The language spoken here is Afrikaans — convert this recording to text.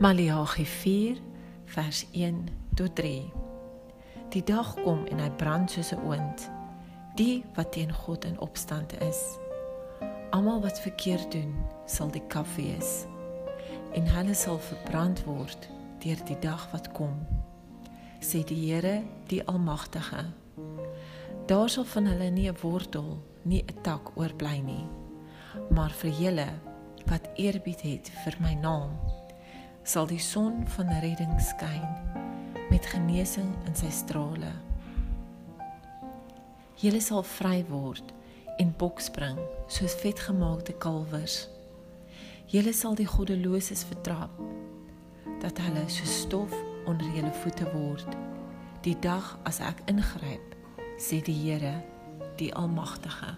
Maleagi 4 vers 1 tot 3. Die dag kom en hy brand soos 'n oond. Die wat teen God in opstand is. Almal wat verkeerd doen, sal die kaf wees. En hulle sal verbrand word deur die dag wat kom. Sê die Here, die Almagtige. Daar sal van hulle nie 'n wortel, nie 'n tak oorbly nie. Maar vir julle wat eerbied het vir my naam, sal die son van redding skyn met genesing in sy strale. Julle sal vry word en bokspring soos vetgemaakte kalwers. Julle sal die goddeloses vertrap dat hulle so stof onder julle voete word die dag as ek ingryp sê die Here die almagtige